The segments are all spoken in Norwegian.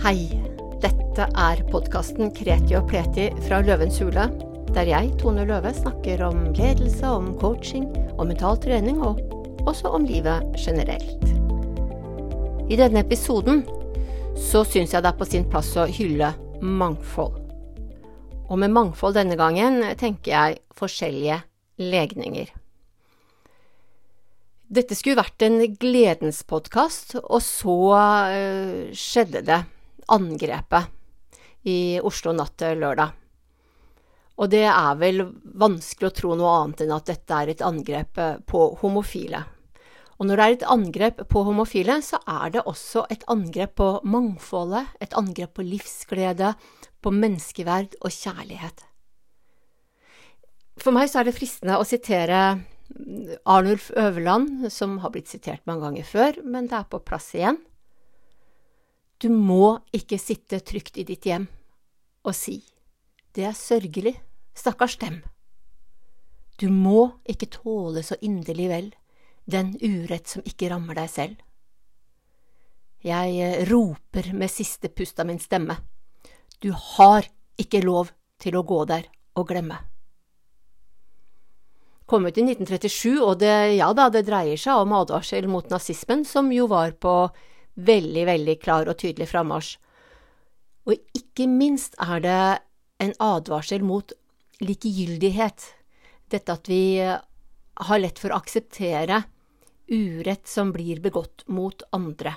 Hei, dette er podkasten Kreti og pleti fra Løvens hule, der jeg, Tone Løve, snakker om ledelse, om coaching, om mental trening og også om livet generelt. I denne episoden så syns jeg det er på sin plass å hylle mangfold. Og med mangfold denne gangen tenker jeg forskjellige legninger. Dette skulle vært en gledenspodkast, og så øh, skjedde det angrepet i Oslo natt til lørdag. Og det er vel vanskelig å tro noe annet enn at dette er et angrep på homofile. Og når det er et angrep på homofile, så er det også et angrep på mangfoldet, et angrep på livsglede, på menneskeverd og kjærlighet. For meg så er det fristende å sitere Arnulf Øverland, som har blitt sitert mange ganger før, men det er på plass igjen. Du må ikke sitte trygt i ditt hjem og si det er sørgelig, stakkars dem. Du må ikke tåle så inderlig vel den urett som ikke rammer deg selv. Jeg eh, roper med siste pust av min stemme. Du har ikke lov til å gå der og glemme kom ut i 1937, og det, ja da, det dreier seg om advarsel mot nazismen, som jo var på veldig, veldig klar og tydelig frammarsj. Og ikke minst er det en advarsel mot likegyldighet, dette at vi har lett for å akseptere urett som blir begått mot andre.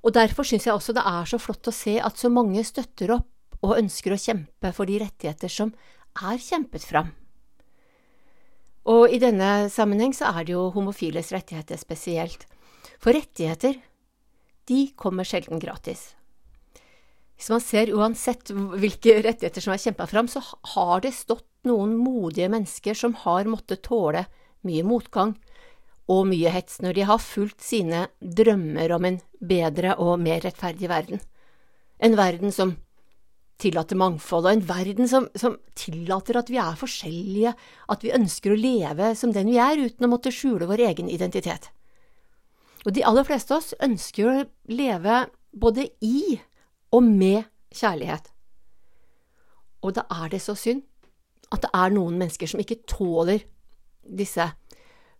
Og derfor syns jeg også det er så flott å se at så mange støtter opp og ønsker å kjempe for de rettigheter som er kjempet fram. Og i denne sammenheng så er det jo homofiles rettigheter spesielt. For rettigheter, de kommer sjelden gratis. Hvis man ser uansett hvilke rettigheter som er kjempa fram, så har det stått noen modige mennesker som har måttet tåle mye motgang og mye hets når de har fulgt sine drømmer om en bedre og mer rettferdig verden. En verden som tillater mangfold, og en verden som, som, tillater at vi er forskjellige, at vi ønsker å leve som den vi er, uten å måtte skjule vår egen identitet. Og de aller fleste av oss ønsker å leve både i og med kjærlighet. Og da er det så synd at det er noen mennesker som ikke tåler disse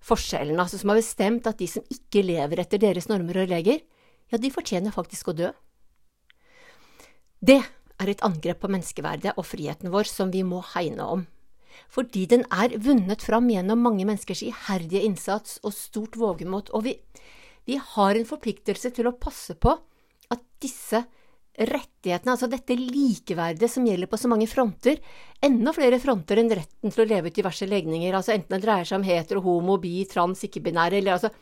forskjellene, altså som har bestemt at de som ikke lever etter deres normer og regler, ja, de fortjener faktisk å dø. Det er et angrep på menneskeverdet og friheten vår som vi må hegne om. Fordi den er vunnet fram gjennom mange menneskers iherdige innsats og stort vågemot, og vi, vi har en forpliktelse til å passe på at disse rettighetene, altså dette likeverdet som gjelder på så mange fronter, enda flere fronter enn retten til å leve ut diverse legninger, altså enten det dreier seg om hetero, homo, bi, trans, ikke-binære, eller altså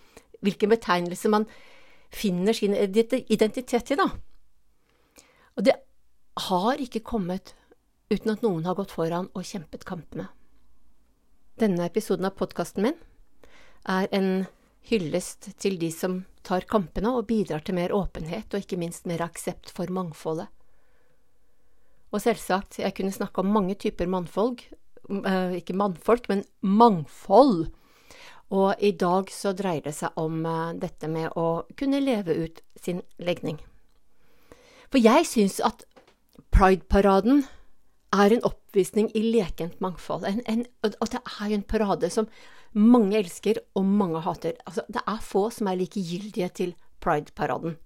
hvilken betegnelse man finner sin identitet i, da. Og det har ikke kommet uten at noen har gått foran og kjempet kampene. Denne episoden av podkasten min er en hyllest til de som tar kampene og bidrar til mer åpenhet og ikke minst mer aksept for mangfoldet. Og selvsagt, jeg kunne snakke om mange typer mannfolk, eh, ikke mannfolk, men mangfold. Og i dag så dreier det seg om eh, dette med å kunne leve ut sin legning. For jeg syns at Pride-paraden er en oppvisning i lekent mangfold. En, en, og det er jo en parade som mange elsker og mange hater. Altså, det er få som er likegyldige til Pride-paraden.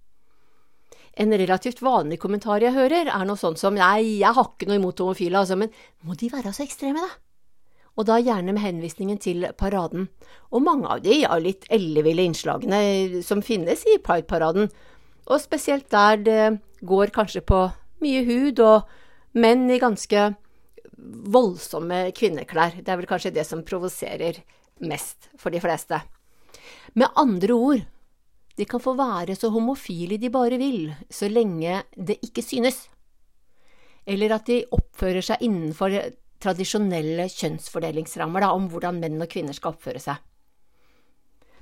En relativt vanlig kommentar jeg hører, er noe sånt som nei, jeg har ikke noe imot homofile, altså, men må de være så ekstreme, da? Og da gjerne med henvisningen til paraden. Og mange av de er litt elleville innslagene som finnes i Pride-paraden, og spesielt der det går kanskje på mye hud, og menn i ganske voldsomme kvinneklær. Det er vel kanskje det som provoserer mest for de fleste. Med andre ord, de kan få være så homofile de bare vil, så lenge det ikke synes. Eller at de oppfører seg innenfor tradisjonelle kjønnsfordelingsrammer da, om hvordan menn og kvinner skal oppføre seg.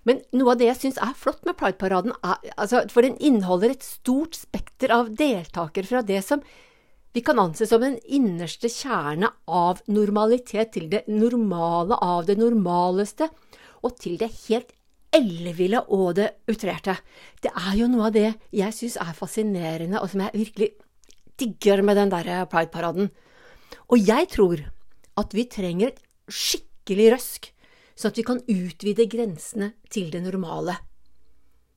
Men noe av det jeg syns er flott med Pride-paraden, altså, for den inneholder et stort spekter av deltakere fra det som vi kan anse som den innerste kjerne av normalitet, til det normale av det normaleste, og til det helt elleville og det utrerte. Det er jo noe av det jeg syns er fascinerende, og som jeg virkelig digger med den der Pride-paraden. Og jeg tror at vi trenger et skikkelig røsk, sånn at vi kan utvide grensene til det normale.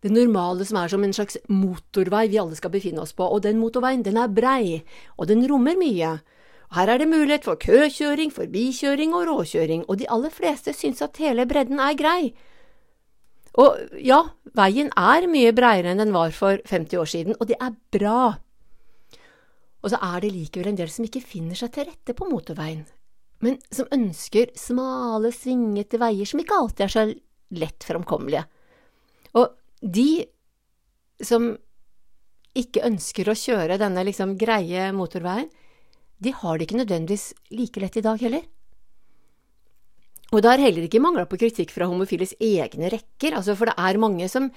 Det normale som er som en slags motorvei vi alle skal befinne oss på, og den motorveien den er brei, og den rommer mye. Her er det mulighet for køkjøring, forbikjøring og råkjøring, og de aller fleste syns at hele bredden er grei. Og ja, veien er mye breiere enn den var for 50 år siden, og det er bra. Og så er det likevel en del som ikke finner seg til rette på motorveien, men som ønsker smale, svingete veier som ikke alltid er så lett framkommelige. Og de som ikke ønsker å kjøre denne liksom greie motorveien, de har det ikke nødvendigvis like lett i dag heller. Og det har heller ikke mangla på kritikk fra homofiles egne rekker, altså for det er mange som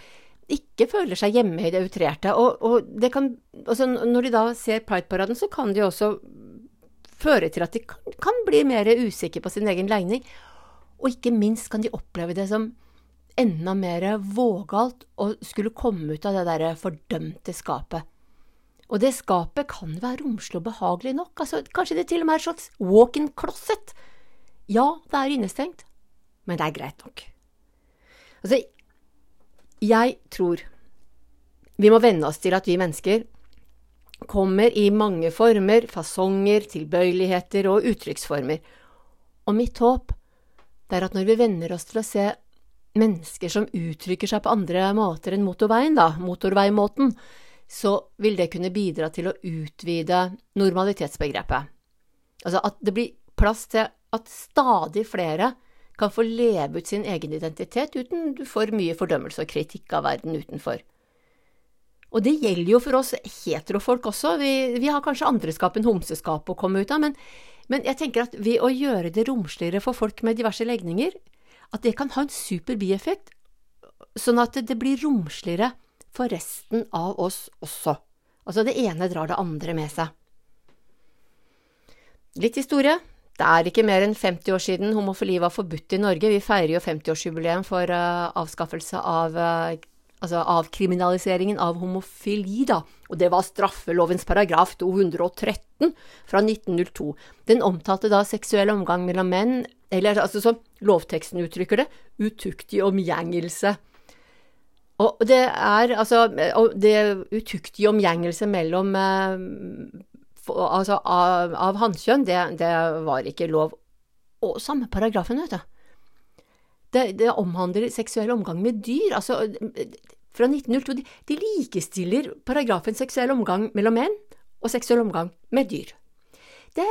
ikke føler seg hjemme i det outrerte. Og, og kan, altså når de da ser Pride-paraden, så kan det jo også føre til at de kan, kan bli mer usikre på sin egen legning. Og ikke minst kan de oppleve det som enda mer vågalt å skulle komme ut av det derre fordømte skapet. Og det skapet kan være romslig og behagelig nok, altså kanskje det til og med er et slags walk-in closet. Ja, det er innestengt, men det er greit nok. Altså, jeg tror vi må venne oss til at vi mennesker kommer i mange former, fasonger, tilbøyeligheter og uttrykksformer. Og mitt håp det er at når vi venner oss til å se mennesker som uttrykker seg på andre måter enn motorveien, da, motorveimåten, så vil det kunne bidra til å utvide normalitetsbegrepet. Altså at det blir plass til at stadig flere kan få leve ut sin egen identitet uten for mye fordømmelse og kritikk av verden utenfor. Og det gjelder jo for oss heterofolk også, vi, vi har kanskje andreskap enn homseskap å komme ut av, men, men jeg tenker at ved å gjøre det romsligere for folk med diverse legninger, at det kan ha en super bieffekt, sånn at det blir romsligere for resten av oss også. Altså det ene drar det andre med seg. Litt historie. Det er ikke mer enn 50 år siden homofili var forbudt i Norge. Vi feirer jo 50-årsjubileum for uh, avskaffelse av uh, altså avkriminaliseringen av homofili, da, og det var straffelovens paragraf 213 fra 1902. Den omtalte da seksuell omgang mellom menn, eller altså som lovteksten uttrykker det, utuktig omgjengelse. Og det er altså Det utuktige omgjengelse mellom eh, Altså av, av hannkjønn, det, det var ikke lov. Og samme paragrafen, vet du. Det, det, omhandler seksuell omgang med dyr. Altså, fra 1902 de, de likestiller paragrafen seksuell omgang mellom menn og seksuell omgang med dyr. Det,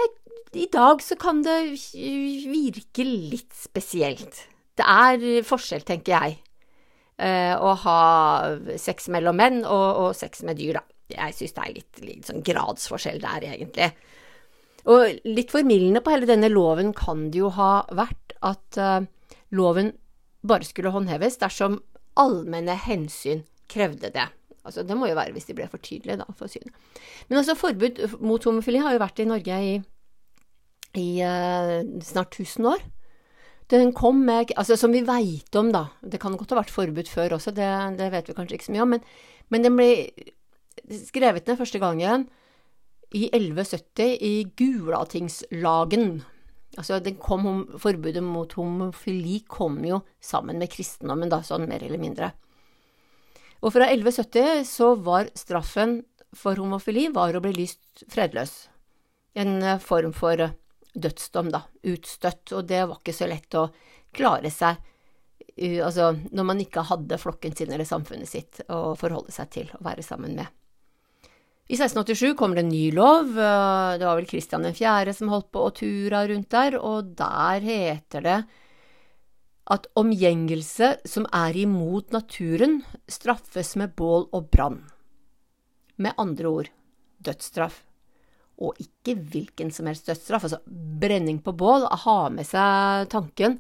I dag så kan det virke litt spesielt. Det er forskjell, tenker jeg, Eh, å ha sex mellom menn og, og sex med dyr, da. Jeg syns det er litt, litt, sånn gradsforskjell der, egentlig. Og litt formildende på hele denne loven kan det jo ha vært at uh, loven bare skulle håndheves dersom allmenne hensyn krevde det. Altså, det må jo være hvis de ble for tydelige, da, for synet. Men altså, forbud mot homofili har jo vært i Norge i, i uh, snart 1000 år. Den kom med Altså, som vi veit om, da. Det kan godt ha vært forbudt før også, det, det vet vi kanskje ikke så mye om. Men, men den ble skrevet ned første gangen i 1170 i Gulatingslagen. Altså, kom, forbudet mot homofili kom jo sammen med kristendommen, da, sånn mer eller mindre. Og fra 1170 så var straffen for homofili var å bli lyst fredløs. En form for dødsdom, da, utstøtt, og det var ikke så lett å klare seg altså, når man ikke hadde flokken sin eller samfunnet sitt å forholde seg til og være sammen med. I 1687 kom det en ny lov, det var vel Kristian 4. som holdt på å tura rundt der, og der heter det at omgjengelse som er imot naturen, straffes med bål og brann. Med andre ord dødsstraff og ikke hvilken som helst dødsstraff. Altså brenning på bål, ha med seg tanken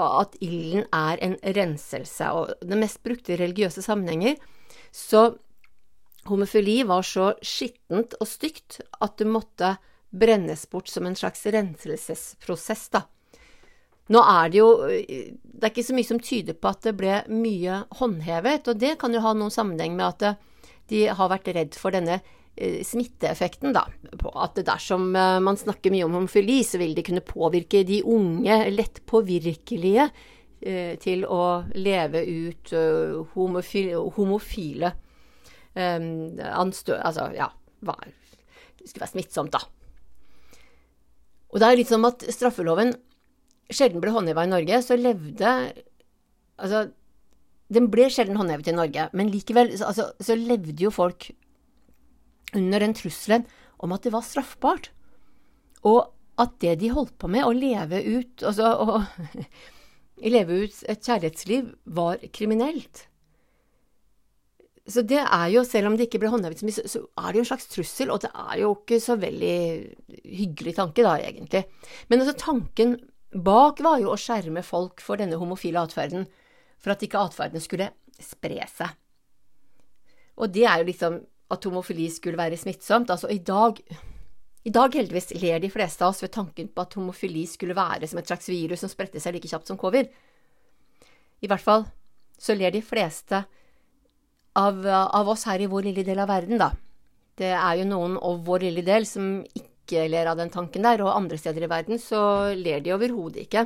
at ilden er en renselse. Og det mest brukte i religiøse sammenhenger, så homofili var så skittent og stygt at det måtte brennes bort som en slags renselsesprosess, da. Nå er det jo Det er ikke så mye som tyder på at det ble mye håndhevet, og det kan jo ha noen sammenheng med at de har vært redd for denne smitteeffekten, da. På at dersom eh, man snakker mye om homofili, så vil det kunne påvirke de unge, lett påvirkelige, eh, til å leve ut homofile, homofile anstø... Altså, ja, hva Det skulle være smittsomt, da. Og det er litt som at straffeloven sjelden ble håndheva i Norge, så levde Altså, den ble sjelden håndhevet i Norge, men likevel altså, så levde jo folk under den trusselen om at det var straffbart. Og at det de holdt på med, å leve ut, altså å leve ut et kjærlighetsliv, var kriminelt. Så det er jo, selv om det ikke ble håndhevet så mye, så er det jo en slags trussel, og det er jo ikke så veldig hyggelig tanke, da, egentlig. Men altså, tanken Bak var jo å skjerme folk for denne homofile atferden, for at ikke atferden skulle spre seg. Og det er jo liksom at homofili skulle være smittsomt. Altså, i dag i dag heldigvis ler de fleste av oss ved tanken på at homofili skulle være som et slags virus som spredte seg like kjapt som covid. I hvert fall så ler de fleste av, av, oss her i vår lille del av verden, da. Det er jo noen av vår lille del som ikke ler av den tanken der, og andre steder i verden så ler de overhodet ikke.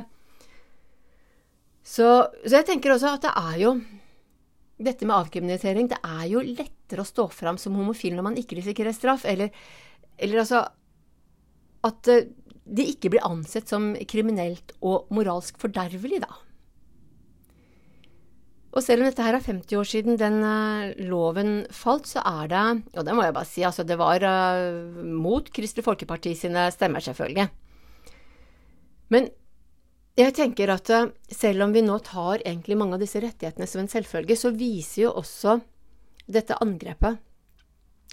Så, så, jeg tenker også at det er jo Dette med avkriminalisering, det er jo lettere å stå fram som homofil når man ikke risikerer straff, eller, eller altså At eh, det ikke blir ansett som kriminelt og moralsk fordervelig, da. Og selv om dette her er 50 år siden den uh, loven falt, så er det Og det må jeg bare si, altså det var uh, mot Kristelig Folkeparti sine stemmer, selvfølgelig. Men jeg tenker at uh, selv om vi nå tar egentlig mange av disse rettighetene som en selvfølge, så viser jo også dette angrepet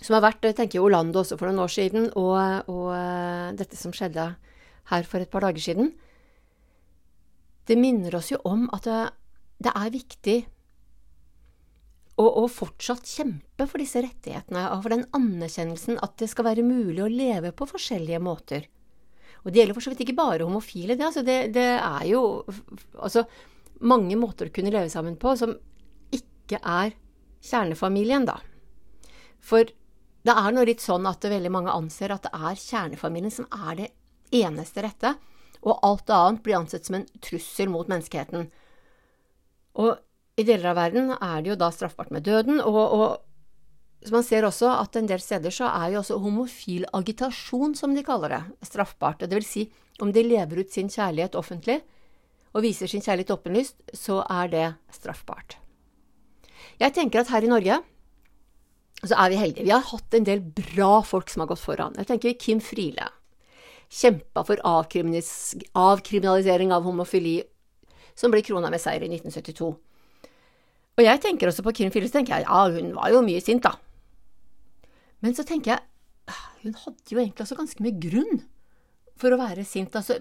som har vært, jeg tenker jo Orlando også for noen år siden, og, og dette som skjedde her for et par dager siden, det minner oss jo om at det, det er viktig å, å, fortsatt kjempe for disse rettighetene og for den anerkjennelsen at det skal være mulig å leve på forskjellige måter. Og det gjelder for så vidt ikke bare homofile. Det, altså det, det er jo altså, mange måter å kunne leve sammen på som ikke er kjernefamilien, da. For det er nå litt sånn at veldig mange anser at det er kjernefamilien som er det eneste rette, og alt annet blir ansett som en trussel mot menneskeheten. Og i deler av verden er det jo da straffbart med døden, og, og så man ser også at en del steder så er jo også homofil agitasjon, som de kaller det, straffbart. Det vil si, om de lever ut sin kjærlighet offentlig og viser sin kjærlighet åpenlyst, så er det straffbart. Jeg tenker at her i Norge så er vi heldige. Vi har hatt en del bra folk som har gått foran. Jeg tenker Kim Friele. Kjempa for avkriminalisering av homofili, som ble krona med seier i 1972. Og jeg tenker også på Kim Phillips, tenker jeg, ja, hun var jo mye sint, da. Men så tenker jeg, ah, hun hadde jo egentlig også ganske mye grunn for å være sint, altså.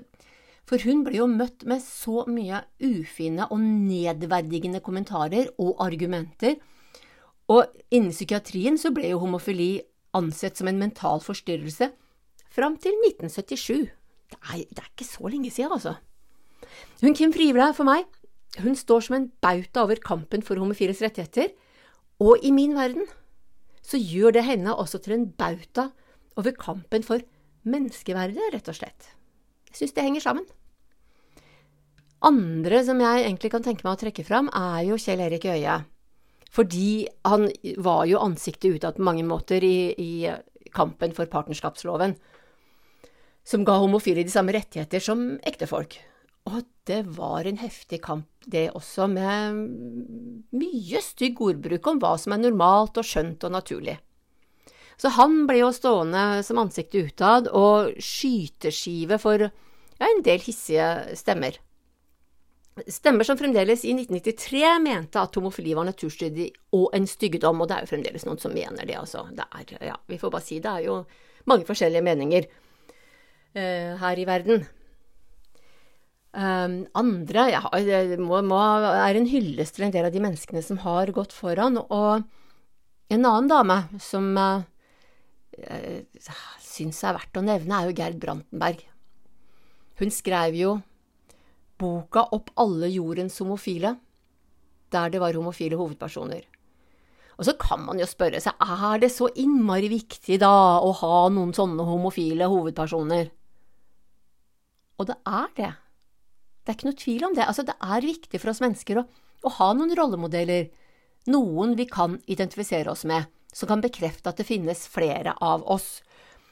For hun ble jo møtt med så mye ufine og nedverdigende kommentarer og argumenter. Og innen psykiatrien så ble jo homofili ansett som en mental forstyrrelse fram til 1977. Det er, det er ikke så lenge siden, altså. Hun Kim Friele for meg hun står som en bauta over kampen for homofiles rettigheter, og i min verden så gjør det henne også til en bauta over kampen for menneskeverdet, rett og slett. Jeg syns det henger sammen. Andre som jeg egentlig kan tenke meg å trekke fram, er jo Kjell Erik Øie. Fordi han var jo ansiktet utad på mange måter i, i kampen for partnerskapsloven, som ga homofile de samme rettigheter som ektefolk. Og det var en heftig kamp, det også, med mye stygg ordbruk om hva som er normalt og skjønt og naturlig. Så han ble jo stående som ansiktet utad og skyteskive for ja, en del hissige stemmer. Stemmer som fremdeles i 1993 mente at homofili var naturstridig og en styggedom, og det er jo fremdeles noen som mener det, altså. Det er, ja, vi får bare si det er jo mange forskjellige meninger uh, her i verden. Um, andre ja, må, må, er en hyllest til en del av de menneskene som har gått foran. Og en annen dame som uh, syns er verdt å nevne, er jo Gerd Brantenberg. Hun skrev jo boka opp alle jordens homofile, der det var homofile hovedpersoner. Og så kan man jo spørre seg, er det så innmari viktig da å ha noen sånne homofile hovedpersoner? Og det er det. Det er ikke noe tvil om det. Altså, det er viktig for oss mennesker å, å ha noen rollemodeller, noen vi kan identifisere oss med, som kan bekrefte at det finnes flere av oss.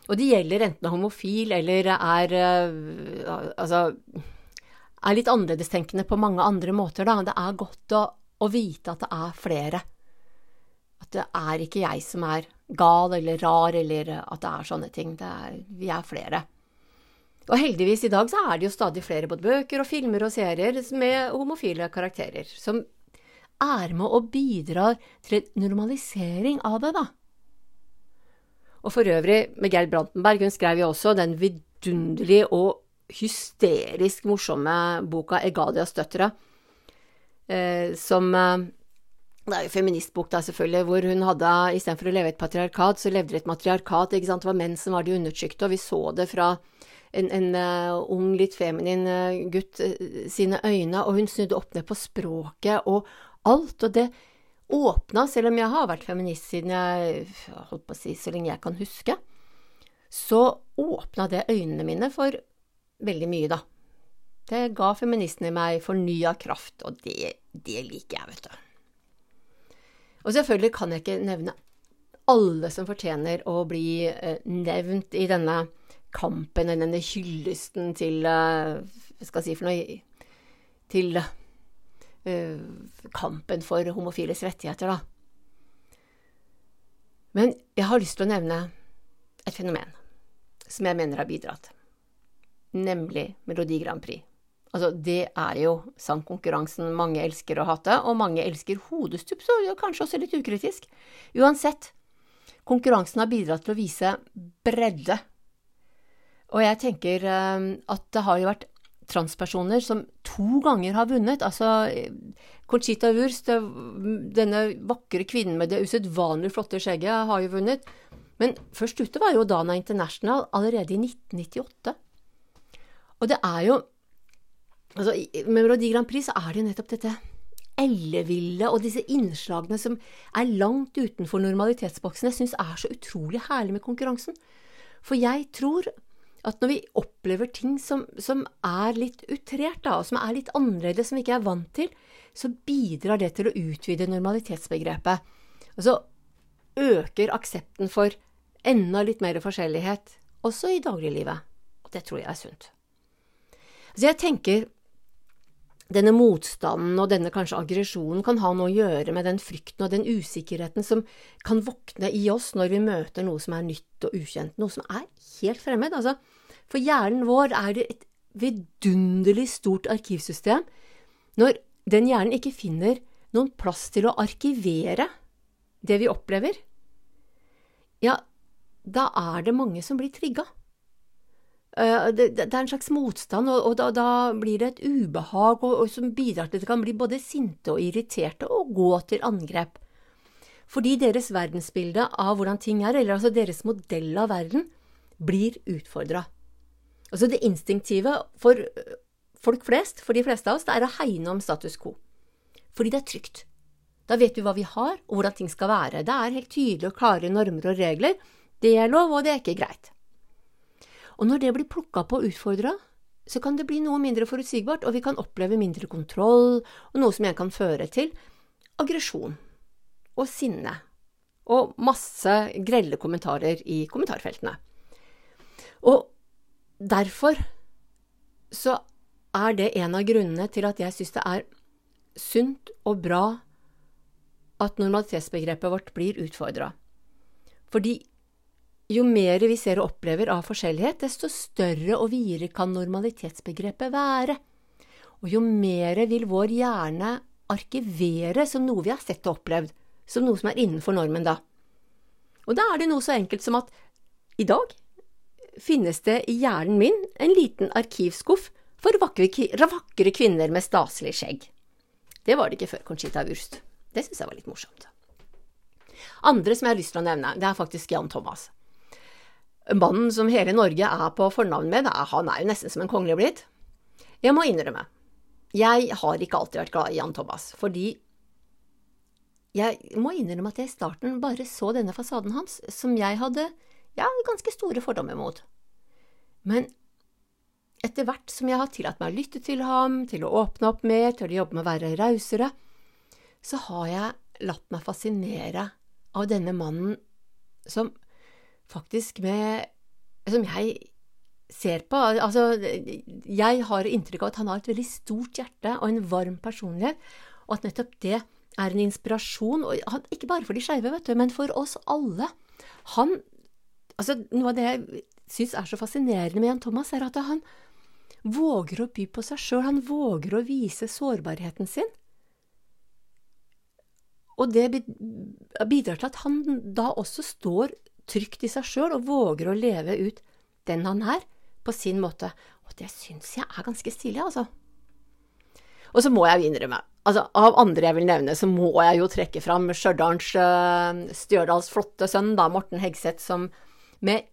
Og det gjelder enten er homofil eller er uh, altså er litt annerledestenkende på mange andre måter, da. Det er godt å, å vite at det er flere. At det er ikke jeg som er gal eller rar, eller at det er sånne ting. Er, vi er flere. Og heldigvis i dag så er det jo stadig flere både bøker og filmer og serier med homofile karakterer, som er med og bidrar til en normalisering av det, da. Og for øvrig, med Geir Brantenberg, hun skrev jo også den vidunderlige og hysterisk morsomme boka 'Egadias døtre', eh, som eh, det er jo feministbok, da, selvfølgelig, hvor hun hadde istedenfor å leve i et patriarkat, så levde det et matriarkat. ikke sant? Det var menn som var de undertrykte, og vi så det fra en, en uh, ung, litt feminin uh, gutt uh, sine øyne, og hun snudde opp ned på språket og alt. Og det åpna, selv om jeg har vært feminist siden jeg holdt på å si så lenge jeg kan huske, så åpna det øynene mine for veldig mye, da. Det ga feministen i meg fornya kraft, og det, det liker jeg, vet du. Og selvfølgelig kan jeg ikke nevne alle som fortjener å bli nevnt i denne kampen, eller denne hyllesten til Hva skal jeg si for noe Til uh, kampen for homofiles rettigheter, da. Men jeg har lyst til å nevne et fenomen som jeg mener har bidratt, nemlig Melodi Grand Prix. Altså, det er jo sangkonkurransen mange elsker å hate, og mange elsker hodestups, og kanskje også litt ukritisk. Uansett, konkurransen har bidratt til å vise bredde og jeg tenker ehm, at det har jo vært transpersoner som to ganger har vunnet. Altså Conchita Wurst, denne vakre kvinnen med det usedvanlig flotte skjegget, har jo vunnet. Men først ute var jo Dana International allerede i 1998. Og det er jo altså, Med Melodi Grand Prix så er det jo nettopp dette elleville og disse innslagene som er langt utenfor normalitetsboksen, jeg syns er så utrolig herlig med konkurransen. For jeg tror at når vi opplever ting som, som er litt utrert, da, og som er litt annerledes, som vi ikke er vant til, så bidrar det til å utvide normalitetsbegrepet. Og så øker aksepten for enda litt mer forskjellighet, også i dagliglivet. Og det tror jeg er sunt. Så jeg tenker denne motstanden og denne kanskje aggresjonen kan ha noe å gjøre med den frykten og den usikkerheten som kan våkne i oss når vi møter noe som er nytt og ukjent, noe som er helt fremmed. Altså, for hjernen vår er det et vidunderlig stort arkivsystem. Når den hjernen ikke finner noen plass til å arkivere det vi opplever, ja, da er det mange som blir trigga. Eh, det, det, er en slags motstand, og, og da, da, blir det et ubehag og, og som bidrar til at det kan bli både sinte og irriterte og gå til angrep. Fordi deres verdensbilde av hvordan ting er, eller altså deres modell av verden, blir utfordra. Altså det instinktive for folk flest, for de fleste av oss, det er å hegne om status quo. Fordi det er trygt. Da vet vi hva vi har, og hvordan ting skal være. Det er helt tydelige og klare normer og regler. Det er lov, og det er ikke greit. Og når det blir plukka på og utfordra, så kan det bli noe mindre forutsigbart, og vi kan oppleve mindre kontroll, og noe som igjen kan føre til aggresjon og sinne og masse grelle kommentarer i kommentarfeltene. Og derfor så er det en av grunnene til at jeg syns det er sunt og bra at normalitetsbegrepet vårt blir utfordra. Fordi jo mer vi ser og opplever av forskjellighet, desto større og videre kan normalitetsbegrepet være. Og jo mer vil vår hjerne arkivere som noe vi har sett og opplevd, som noe som er innenfor normen, da. Og da er det noe så enkelt som at i dag finnes det i hjernen min en liten arkivskuff for vakre, kvinner med staselig skjegg. Det var det ikke før Conchita Wurst. Det syns jeg var litt morsomt. Andre som jeg har lyst til å nevne, det er faktisk Jan Thomas. Mannen som hele Norge er på fornavn med, han er jo nesten som en kongelig blitt. Jeg må innrømme jeg har ikke alltid vært glad i Jan Thomas, fordi jeg må innrømme at jeg i starten bare så denne fasaden hans, som jeg hadde ja, ganske store fordommer mot. Men etter hvert som jeg har tillatt meg å lytte til ham, til å åpne opp mer, til å jobbe med å være rausere, så har jeg latt meg fascinere av denne mannen som faktisk med Som jeg ser på Altså, jeg har inntrykk av at han har et veldig stort hjerte og en varm personlighet, og at nettopp det er en inspirasjon, ikke bare for de skeive, men for oss alle. Han Altså, noe av det jeg syns er så fascinerende med Jan Thomas, er at han våger å by på seg sjøl, han våger å vise sårbarheten sin. Og det bidrar til at han da også står trygt i seg sjøl og våger å leve ut den han er, på sin måte. Og det syns jeg er ganske stilig, altså. Og så må jeg jo innrømme, altså av andre jeg vil nevne, så må jeg jo trekke fram Stjørdals uh, Stjørdals flotte sønn, da, Morten Hegseth, som med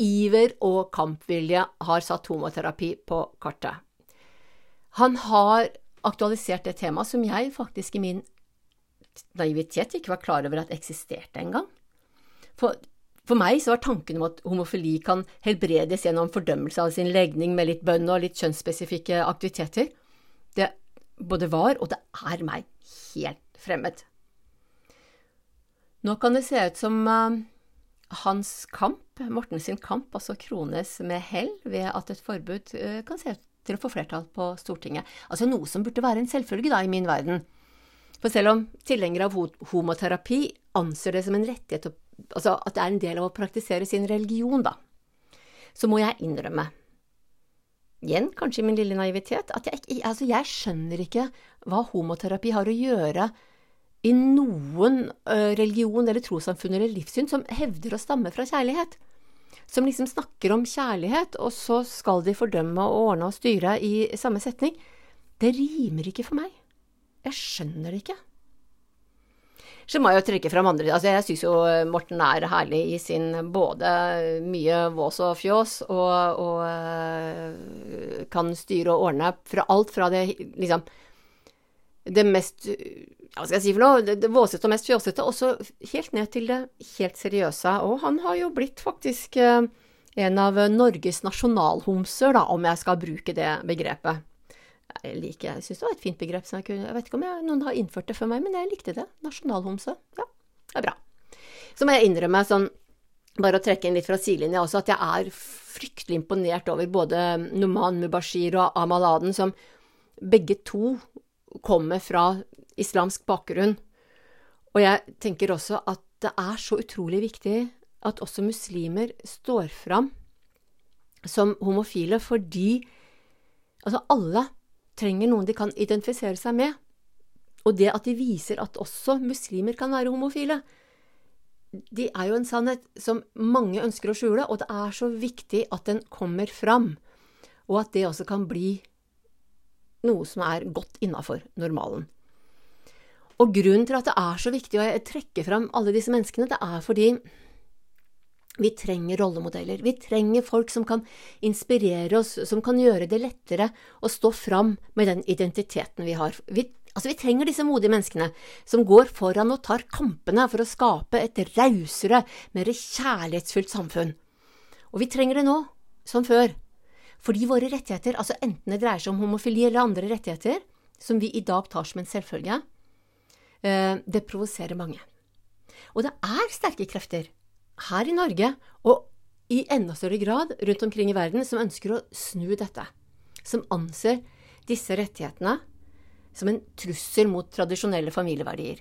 iver og kampvilje har satt homoterapi på kartet. Han har aktualisert det temaet som jeg faktisk i min naivitet ikke var klar over at eksisterte engang. For, for meg så var tanken om at homofili kan helbredes gjennom fordømmelse av sin legning med litt bønn og litt kjønnsspesifikke aktiviteter, det både var og det er meg helt fremmed. Nå kan det se ut som uh, hans kamp, Morten sin kamp, altså krones med hell ved at et forbud uh, kan se ut til å få flertall på Stortinget. Altså noe som burde være en selvfølge da, i min verden. For selv om tilhengere av homoterapi anser det som en rettighet, altså at det er en del av å praktisere sin religion, da, så må jeg innrømme igjen kanskje i min lille naivitet, at jeg, altså jeg skjønner ikke hva homoterapi har å gjøre i noen religion eller trossamfunn eller livssyn som hevder å stamme fra kjærlighet. Som liksom snakker om kjærlighet, og så skal de fordømme og ordne og styre i samme setning. Det rimer ikke for meg. Jeg skjønner det ikke. Så må jeg jo trekke fram andre altså Jeg syns jo Morten er herlig i sin både mye vås og fjås, og, og eh, kan styre og ordne fra alt fra det liksom det mest hva skal jeg si for noe, det, det våsete og mest fjåsete, også helt ned til det helt seriøse. Og han har jo blitt faktisk eh, en av Norges nasjonalhomser, da, om jeg skal bruke det begrepet. Jeg liker, jeg syns det var et fint begrep. Jeg, kunne, jeg, vet ikke om jeg, noen har innført det for meg, men jeg likte det. Nasjonalhomse. Ja, det er bra. Så må jeg innrømme, sånn, bare å trekke inn litt fra sidelinja også, at jeg er fryktelig imponert over både Noman Mubashir og Amal Aden, som begge to kommer fra islamsk bakgrunn. Og jeg tenker også at det er så utrolig viktig at også muslimer står fram som homofile, fordi altså alle trenger noen de kan identifisere seg med. Og det at de viser at også muslimer kan være homofile, de er jo en sannhet som mange ønsker å skjule, og det er så viktig at den kommer fram, og at det også kan bli noe som er godt innafor normalen. Og grunnen til at det er så viktig å trekke fram alle disse menneskene, det er fordi vi trenger rollemodeller. Vi trenger folk som kan inspirere oss, som kan gjøre det lettere å stå fram med den identiteten vi har. Vi, altså, vi trenger disse modige menneskene som går foran og tar kampene for å skape et rausere, mer kjærlighetsfullt samfunn. Og vi trenger det nå, som før. Fordi våre rettigheter, altså enten det dreier seg om homofili eller andre rettigheter, som vi i dag tar som en selvfølge, eh, det provoserer mange. Og det er sterke krefter her i Norge, og i enda større grad rundt omkring i verden, som ønsker å snu dette. Som anser disse rettighetene som en trussel mot tradisjonelle familieverdier.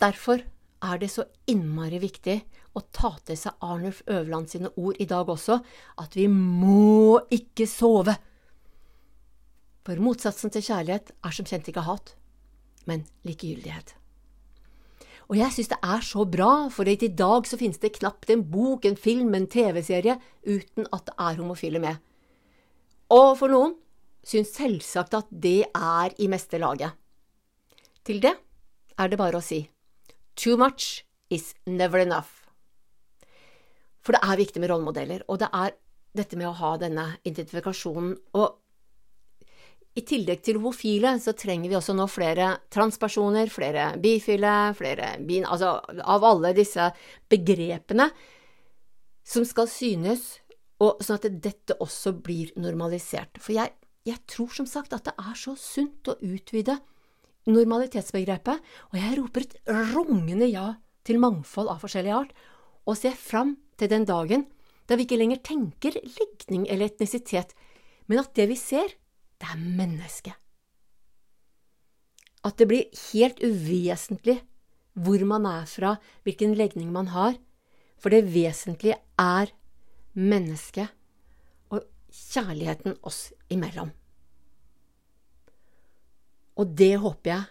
Derfor er det så innmari viktig å ta til seg Arnulf Øverland sine ord i dag også, at vi må ikke sove. For motsatsen til kjærlighet er som kjent ikke hat, men likegyldighet. Og jeg synes det er så bra, for i dag så finnes det knapt en bok, en film, en TV-serie uten at det er homofile med. Og for noen synes selvsagt at det er i meste laget. Til det er det bare å si too much is never enough. For det er viktig med rollemodeller, og det er dette med å ha denne identifikasjonen. Og i tillegg til homofile, så trenger vi også nå flere transpersoner, flere bifile, flere bin... Altså av alle disse begrepene som skal synes, og sånn at dette også blir normalisert. For jeg, jeg tror som sagt at det er så sunt å utvide normalitetsbegrepet, og jeg roper et rungende ja til mangfold av forskjellig art, og ser fram til den dagen da vi ikke lenger tenker legning eller etnisitet, men at det vi ser, det er mennesket. At det blir helt uvesentlig hvor man er fra, hvilken legning man har, for det vesentlige er mennesket og kjærligheten oss imellom. Og det håper jeg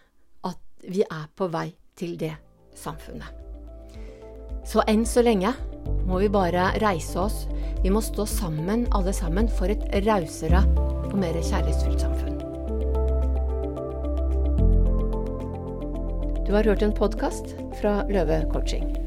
at vi er på vei til det samfunnet. Så enn så lenge må vi bare reise oss. Vi må stå sammen, alle sammen, for et rausere og mer kjærlighetsfylt samfunn. Du har hørt en podkast fra Løve coaching.